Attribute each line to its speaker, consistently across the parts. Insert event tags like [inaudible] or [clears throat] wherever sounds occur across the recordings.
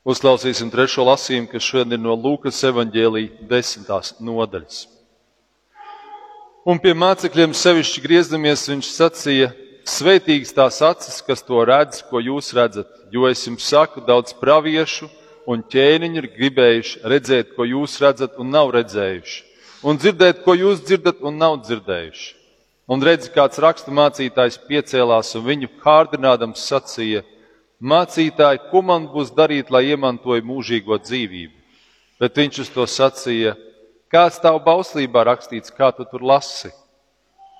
Speaker 1: Uzklausīsim trešo lasījumu, kas šodien ir no Lūkas evaņģēlīja desmitās nodaļas. Un pie mācekļiem sevišķi griezdamies, viņš sacīja: Svētīgas tās acis, kas to redz, ko jūs redzat, jo es jums saku, daudz praviešu un ķēniņi ir gribējuši redzēt, ko jūs redzat, un nav redzējuši, un dzirdēt, ko jūs dzirdat, un nav dzirdējuši. Un redzi, kāds rakstu mācītājs piecēlās un viņu kārdinādams sacīja: Mācītāji, ko man būs darīt, lai iemantoju mūžīgo dzīvību? Bet viņš uz to sacīja: Kāds tavu bauslībā rakstīts, kā tu tur lasi?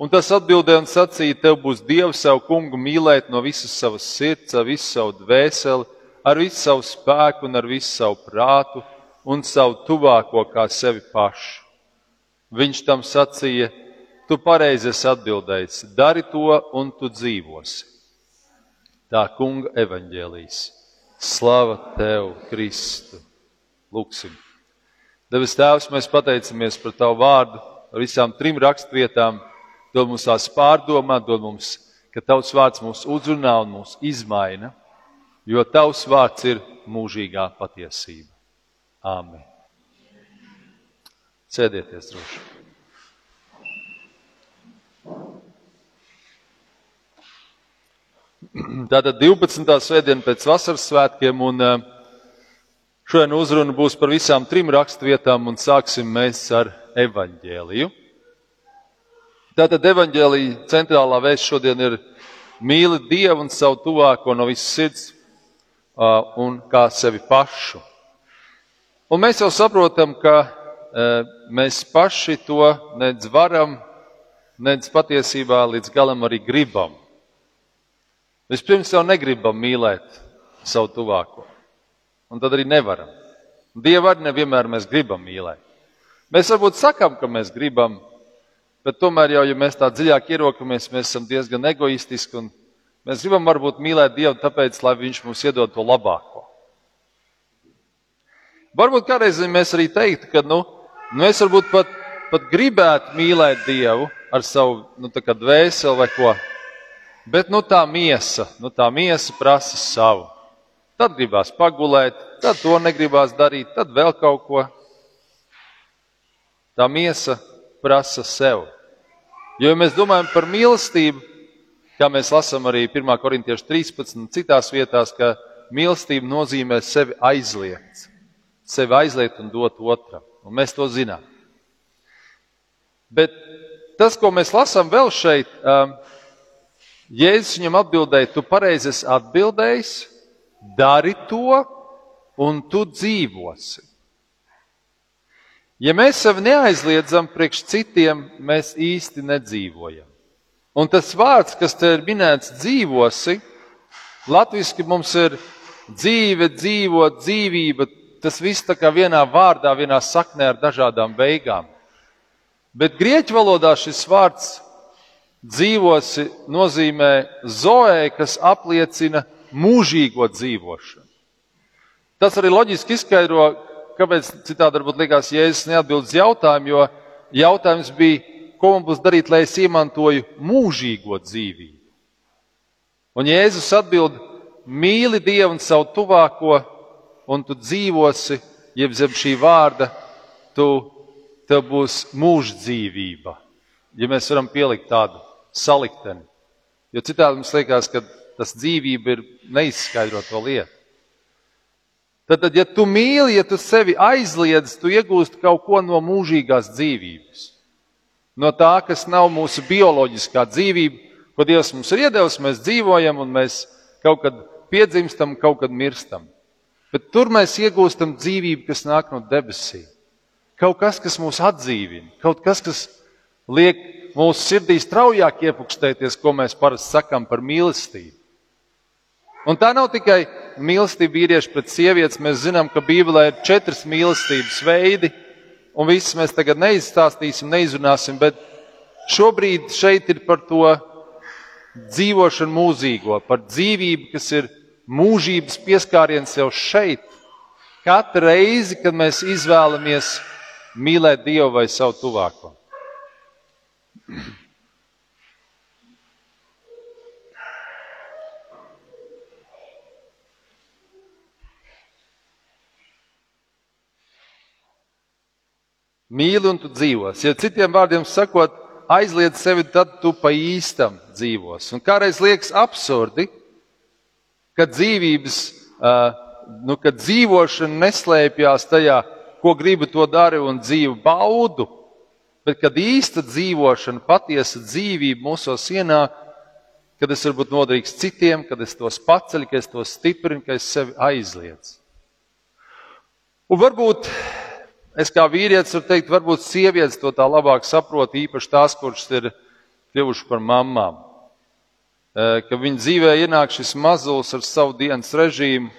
Speaker 1: Un tas atbildēja un sacīja: Tev būs Dievs savu kungu mīlēt no visas savas sirds, ar visu savu dvēseli, ar visu savu spēku un ar visu savu prātu un savu tuvāko kā sevi pašu. Viņš tam sacīja: Tu pareizi esi atbildējis, dari to un tu dzīvosi. Tā kunga evaņģēlīs. Slava tev, Kristu! Lūksim! Devis Tēvs, mēs pateicamies par Tavu vārdu, par visām trim rakstvietām. Dod mums tās pārdomāt, dod mums, ka Tavs vārds mūs uzrunā un mūs izmaina, jo Tavs vārds ir mūžīgā patiesība. Āmen! Sēdieties droši! Tātad 12. svētdiena pēc vasaras svētkiem, un eh, šodien uzruna būs par visām trim rakstvietām, un sāksim mēs ar evaņģēliju. Tātad evaņģēlija centrālā vēsts šodien ir mīli Dievu un savu tuvāko no visas sirds un kā sevi pašu. Un mēs jau saprotam, ka uh, mēs paši to nedz varam, nedz patiesībā līdz galam arī gribam. Vispirms jau negribam mīlēt savu tuvāko, un tad arī nevaram. Dievu arī nevienmēr mēs gribam mīlēt. Mēs varbūt sakām, ka mēs gribam, bet tomēr jau, ja mēs tā dziļāk ierokamies, mēs esam diezgan egoistiski un mēs gribam varbūt mīlēt Dievu tāpēc, lai Viņš mums iedod to labāko. Varbūt kādreiz mēs arī teiktu, ka nu, nu es varbūt pat, pat gribētu mīlēt Dievu ar savu nu, dvēseli vai ko, Bet nu, tā miesa, nu, tā miesa prasa savu. Tad gribās pagulēt, tad to negribās darīt, tad vēl kaut ko. Tā miesa prasa sev. Jo, ja mēs domājam par mīlestību, kā mēs lasām arī 1. korintiešu 13, citās vietās, ka mīlestība nozīmē sevi aizliegt, sevi aizliegt un dot otram. Un mēs to zinām. Bet tas, ko mēs lasām vēl šeit, um, Jēzus viņam atbildēja, tu pareizi esi atbildējis, dari to, un tu dzīvosi. Ja mēs sevi neaizliedzam priekš citiem, mēs īsti nedzīvojam. Un tas vārds, kas te ir minēts, dzīvosi, latviešu mums ir dzīve, dzīvot, dzīvība. Tas viss tā kā vienā vārdā, vienā saknē ar dažādām beigām. Bet grieķu valodā šis vārds dzīvosi nozīmē zoē, kas apliecina mūžīgo dzīvošanu. Tas arī loģiski izskaidro, kāpēc citādi varbūt likās, Jēzus neatbild uz jautājumu, jo jautājums bija, ko man būs darīt, lai es iemantoju mūžīgo dzīvību. Un Jēzus atbild, mīli Dievu un savu tuvāko, un tu dzīvosi, jeb zem šī vārda, tu, tev būs mūždzīvība. Ja mēs varam pielikt tādu salikteni. Jo citādi mums liekas, ka tas dzīvība ir neizskaidrota lieta. Tad, tad, ja tu mīli, ja tu sevi aizliedz, tu iegūsti kaut ko no mūžīgās dzīvības. No tā, kas nav mūsu bioloģiskā dzīvība, ko Dievs mums ir iedevis, mēs dzīvojam un mēs kaut kad piedzimstam, kaut kad mirstam. Bet tur mēs iegūstam dzīvību, kas nāk no debesīm. Kaut kas, kas mūs atdzīvina, kaut kas, kas liek mūsu sirdī straujāk iepukstēties, ko mēs parasti sakām par mīlestību. Un tā nav tikai mīlestība vīrieši pret sievietes. Mēs zinām, ka Bībelē ir četras mīlestības veidi, un visas mēs tagad neizstāstīsim, neizrunāsim, bet šobrīd šeit ir par to dzīvošanu mūžīgo, par dzīvību, kas ir mūžības pieskāriens jau šeit. Katru reizi, kad mēs izvēlamies mīlēt Dievu vai savu tuvāko. [clears throat] Mīli un tu dzīvosi. Ja citiem vārdiem sakot, aizliedz sevi, tad tu pa īstam dzīvosi. Un kādreiz liekas absurdi, ka dzīvības, uh, nu, ka dzīvošana neslēpjas tajā, ko gribu to daru un dzīvu baudu Bet kad īsta dzīvošana, patiesa dzīvība mūsos ienāk, kad es varu būt noderīgs citiem, kad es tos paceļu, ka es tos stiprinu, ka es sevi aizliedzu. Un varbūt es kā vīrietis varu teikt, varbūt sievietes to tā labāk saprot, īpaši tās, kuras ir kļuvušas par mamām. Ka viņa dzīvē ienāk šis mazulis ar savu dienas režīmu,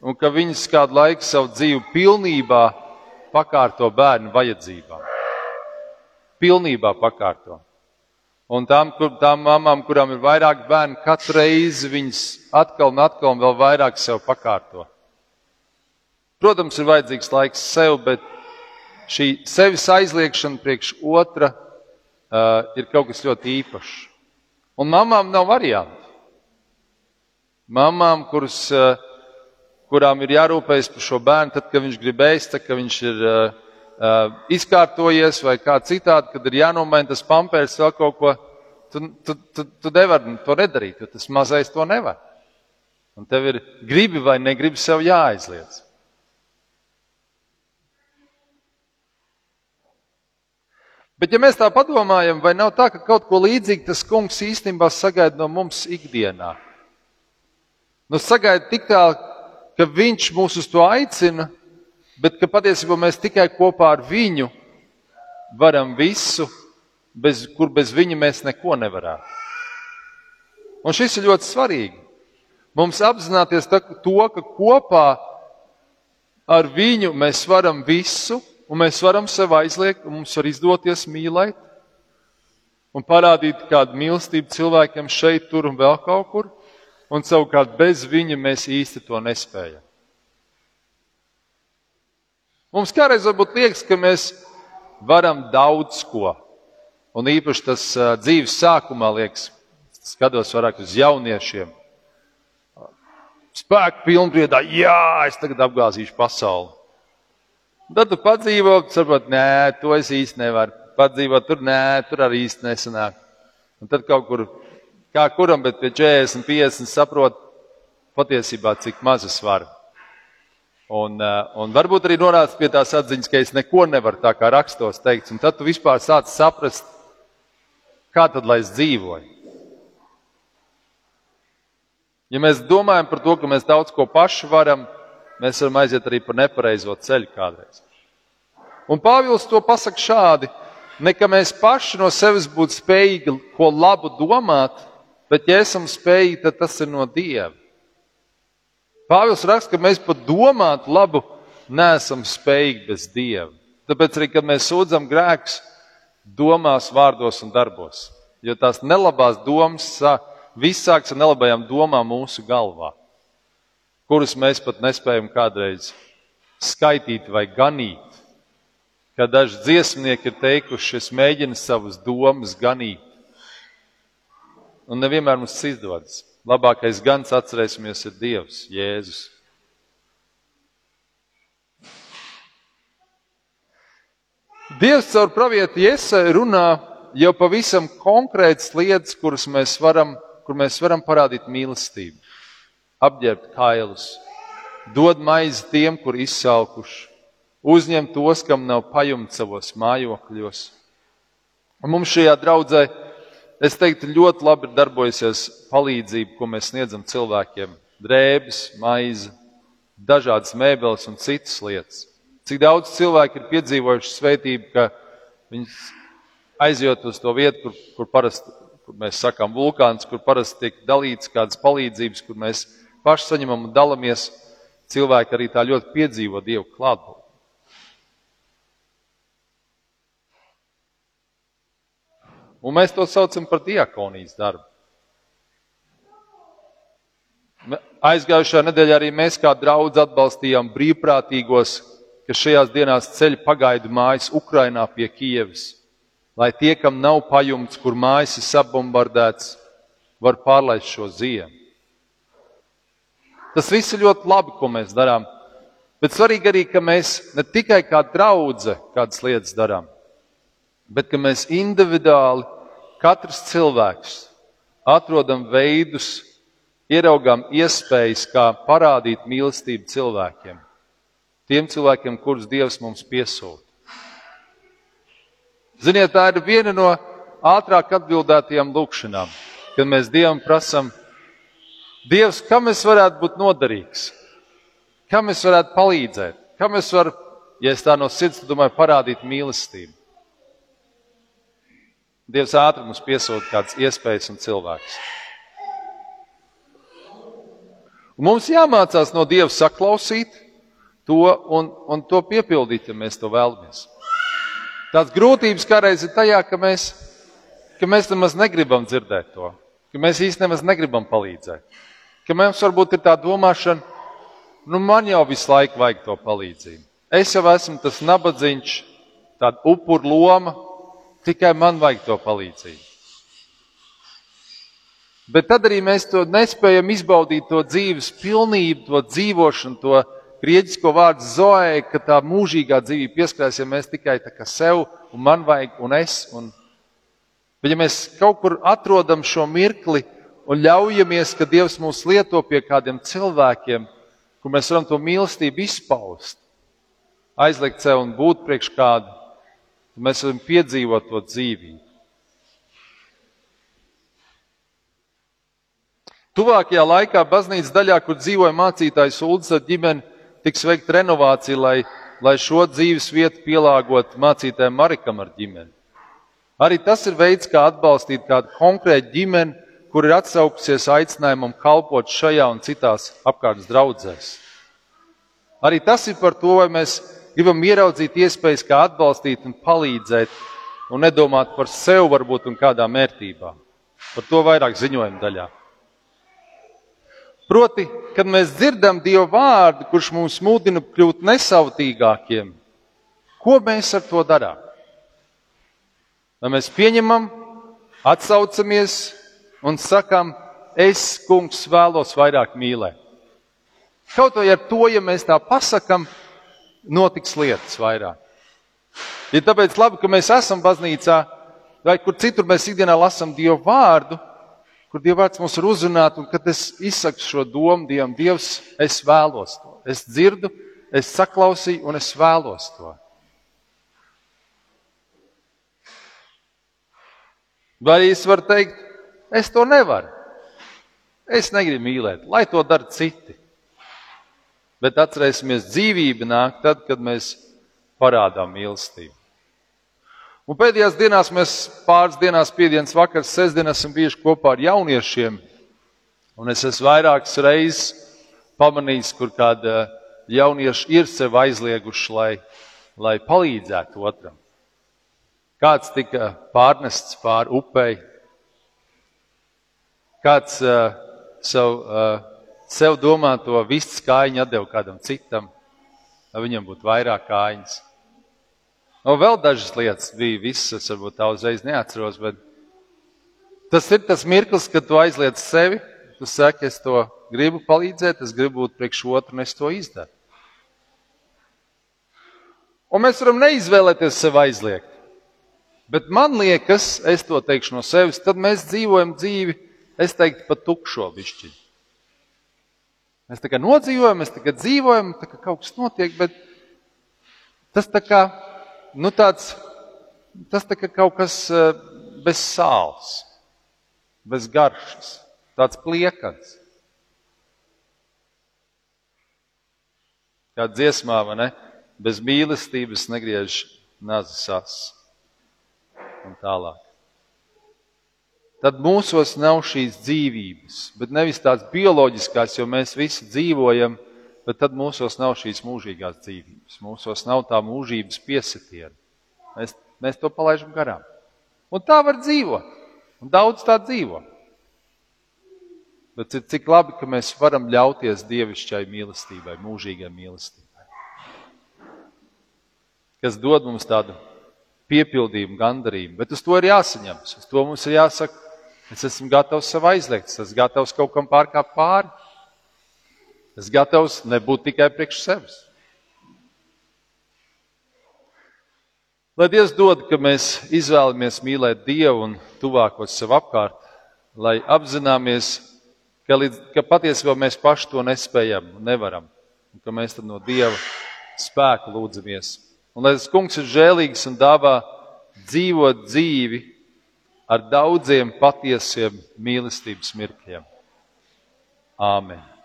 Speaker 1: un ka viņas kādu laiku savu dzīvi pilnībā pakārto bērnu vajadzībām. Pilnībā pakārto. Un tām, kur, tām mamām, kurām ir vairāk bērnu, katru reizi viņas atkal un atkal un vēl vairāk sev pakārto. Protams, ir vajadzīgs laiks sev, bet šī sevis aizliekšana priekš otra uh, ir kaut kas ļoti īpašs. Un mamām nav variantu. Mamām, kuras, uh, kurām ir jārūpējas par šo bērnu, tad, kad viņš grib ēst, tad, kad viņš ir uh, uh, izkārtojies vai kā citādi, kad ir jānomaina tas pampērs vēl kaut ko, tu, tu, tu, tu nevari to nedarīt, jo tas mazais to nevar. Un tev ir gribi vai negribi sev jāaizliedz. Bet, ja mēs tā padomājam, vai nav tā, ka kaut ko līdzīgu tas kungs īstenībā sagaida no mums ikdienā? Nu, sagaida tik tālu, ka viņš mūs uz to aicina, bet ka patiesībā mēs tikai kopā ar viņu varam visu, bez, kur bez viņa mēs neko nevarētu. Un šis ir ļoti svarīgi. Mums apzināties to, ka kopā ar viņu mēs varam visu, un mēs varam sev aizliegt, un mums var izdoties mīlēt un parādīt kādu mīlestību cilvēkiem šeit, tur un vēl kaut kur, un savukārt bez viņa mēs īsti to nespējam. Mums kādreiz varbūt liekas, ka mēs varam daudz ko, un īpaši tas dzīves sākumā liekas, skatos vairāk uz jauniešiem. Spēku pilnbriedā, jā, es tagad apgāzīšu pasauli. Tad tu padzīvo, saproti, nē, to es īsti nevaru. Padzīvot tur, nē, tur arī īsti nesanāk. Un tad kaut kur, kā kuram, bet pie 40, 50 saprot patiesībā, cik maz es varu. Un, eh, un varbūt arī nonāca pie tās atziņas, ka es neko nevaru tā kā rakstos teikt. Un tad tu vispār sāc saprast, kā tad lai es dzīvoju. Ja mēs domājam par to, ka mēs daudz ko paši varam, mēs varam aiziet arī pa nepareizo ceļu kādreiz. Un Pāvils to pasaka šādi: ne ka mēs paši no sevis būtu spējīgi ko labu domāt, bet ja esam spējīgi, tad tas ir no Dieva. Pāvils raksta, ka mēs pat domāt labu neesam spējīgi bez Dieva. Tāpēc arī, kad mēs sūdzam grēkus, domās, vārdos un darbos, jo tās nelabās domas viss sāks ar nelabajām domām mūsu galvā kurus mēs pat nespējam kādreiz skaitīt vai ganīt. Kā daži dziesmnieki ir teikuši, es mēģinu savas domas ganīt. Un nevienmēr mums tas izdodas. Labākais gans atcerēsimies ir Dievs, Jēzus. Dievs caur pravieti Iesai runā jau pavisam konkrētas lietas, kuras mēs varam, kur mēs varam parādīt mīlestību apģērbt kailus, dod maizi tiem, kur izsalkuši, uzņem tos, kam nav pajumts savos mājokļos. Un mums šajā draudzē, es teiktu, ļoti labi ir darbojusies palīdzība, ko mēs sniedzam cilvēkiem - drēbes, maize, dažādas mēbeles un citas lietas. Cik daudz cilvēku ir piedzīvojuši svētību, ka viņi aizjūt uz to vietu, kur, kur parasti, kur mēs sakām, vulkāns, kur parasti tiek dalīts kādas palīdzības, kur mēs paši saņemam un dalāmies, cilvēki arī tā ļoti piedzīvo Dievu klātbūtni. Un mēs to saucam par diakonijas darbu. Aizgājušajā nedēļā arī mēs kā draudz atbalstījām brīvprātīgos, kas šajās dienās ceļ pagaidu mājas Ukrainā pie Kievas, lai tie, kam nav pajumts, kur mājas ir sabombardēts, var pārlaist šo ziemu. Tas viss ir ļoti labi, ko mēs darām. Bet svarīgi arī, ka mēs ne tikai kā draudzene kādas lietas darām, bet ka mēs individuāli, katrs cilvēks, atrodam veidus, ieraugām iespējas, kā parādīt mīlestību cilvēkiem. Tiem cilvēkiem, kurus Dievs mums piesūta. Ziniet, tā ir viena no ātrāk atbildētajām lūkšanām, kad mēs Dievam prasām, Dievs, kam es varētu būt noderīgs, kam es varētu palīdzēt, kam es varu, ja es tā no sirds domāju, parādīt mīlestību. Dievs ātri mums piesūta kādas iespējas un cilvēkus. Un mums jāmācās no Dieva saklausīt to un, un to piepildīt, ja mēs to vēlamies. Tās grūtības kādreiz ir tajā, ka mēs, ka mēs nemaz negribam dzirdēt to, ka mēs īstenībā negribam palīdzēt. Ka mums varbūt ir tā domāšana, nu man jau visu laiku vajag to palīdzību. Es jau esmu tas nabadzīgs, tāda upuru loma, tikai man vajag to palīdzību. Bet tad arī mēs to nespējam izbaudīt, to dzīves pilnību, to dzīvošanu, to grieķisko vārdu zoē, ka tā mūžīgā dzīvība pieskarās, ja mēs tikai tā kā sev un man vajag un es. Un... Bet ja mēs kaut kur atrodam šo mirkli un ļaujamies, ka Dievs mūs lieto pie kādiem cilvēkiem, kur mēs varam to mīlestību izpaust, aizliegt sev un būt priekš kādu, mēs varam piedzīvot to dzīvību. Tuvākajā laikā baznīcas daļā, kur dzīvoja mācītājs Ulds ar ģimeni, tiks veikta renovācija, lai, lai šo dzīves vietu pielāgotu mācītājiem Marikam ar ģimeni. Arī tas ir veids, kā atbalstīt kādu konkrētu ģimeni, kur ir atsaukusies aicinājumam kalpot šajā un citās apkārtnes draudzēs. Arī tas ir par to, vai mēs gribam ieraudzīt iespējas, kā atbalstīt un palīdzēt, un nedomāt par sevi varbūt un kādām vērtībām. Par to vairāk ziņojuma daļā. Proti, kad mēs dzirdam Dieva vārdu, kurš mūs mudina kļūt nesautīgākiem, ko mēs ar to darām? Vai mēs pieņemam, atsaucamies un sakam, es, kungs, vēlos vairāk mīlēt? Kaut vai ar to, ja mēs tā pasakam, notiks lietas vairāk. Ir ja tāpēc labi, ka mēs esam baznīcā, vai kur citur mēs ikdienā lasām Dievu vārdu, kur Dievs mums ir uzrunāt, un kad es izsaku šo domu Dievam, Dievs, es vēlos to. Es dzirdu, es saklausīju, un es vēlos to. Vai es varu teikt, es to nevaru? Es negribu mīlēt, lai to dara citi. Bet atcerēsimies, dzīvība nāk tad, kad mēs parādām mīlestību. Un pēdējās dienās mēs pāris dienās, piekdienas vakars, sestdienas esam bijuši kopā ar jauniešiem. Un es esmu vairākas reizes pamanījis, kur kāda jaunieši ir sev aizlieguši, lai, lai palīdzētu otram. Kāds tika pārnests pāri upei, kāds uh, savu, uh, sev domāto vistas kājiņu atdeva kādam citam, lai viņam būtu vairāk kājiņas. Un vēl dažas lietas bija, visas varbūt tā uzreiz neatceros, bet tas ir tas mirklis, kad tu aizliec sevi, tu saki, es to gribu palīdzēt, es gribu būt priekš otru, un es to izdaru. Un mēs varam neizvēlēties sev aizliegt. Bet man liekas, es to teikšu no sevis, tad mēs dzīvojam dzīvi, es teiktu, pat tukšo višķi. Mēs tā kā nodzīvojam, mēs tā kā dzīvojam, tā kā kaut kas notiek, bet tas tā kā nu, tāds, tas tā kā kaut kas eh, bez sāls, bez garšas, tāds pliekans. Kā dziesmā, vai ne? Bez mīlestības negriež nazas un tālāk. Tad mūsos nav šīs dzīvības, bet nevis tādas bioloģiskās, jo mēs visi dzīvojam bet tad mūsos nav šīs mūžīgās dzīvības. Mūsos nav tā mūžības piesitiena. Mēs, mēs to palaidām garām. Un tā var dzīvot. Un daudz tā dzīvo. Bet cik labi, ka mēs varam ļauties dievišķai mīlestībai, mūžīgai mīlestībai. Kas dod mums tādu piepildījumu, gandarījumu. Bet uz to ir jāsaņemas. Uz to mums ir jāsaka, Es esmu gatavs sev aizliegt, es esmu gatavs kaut kam pārkāpt pāri. Es gatavs nebūt tikai priekš sevis. Lai Dievs dod, ka mēs izvēlamies mīlēt Dievu un tuvākos sev apkārt, lai apzināmies, ka, līdz, ka patiesībā mēs paši to nespējam un nevaram, un ka mēs tad no Dieva spēka lūdzamies. Un lai tas kungs ir žēlīgs un dāvā dzīvot dzīvi, ar daudziem patiesiem mīlestības mirkļiem. Āmen!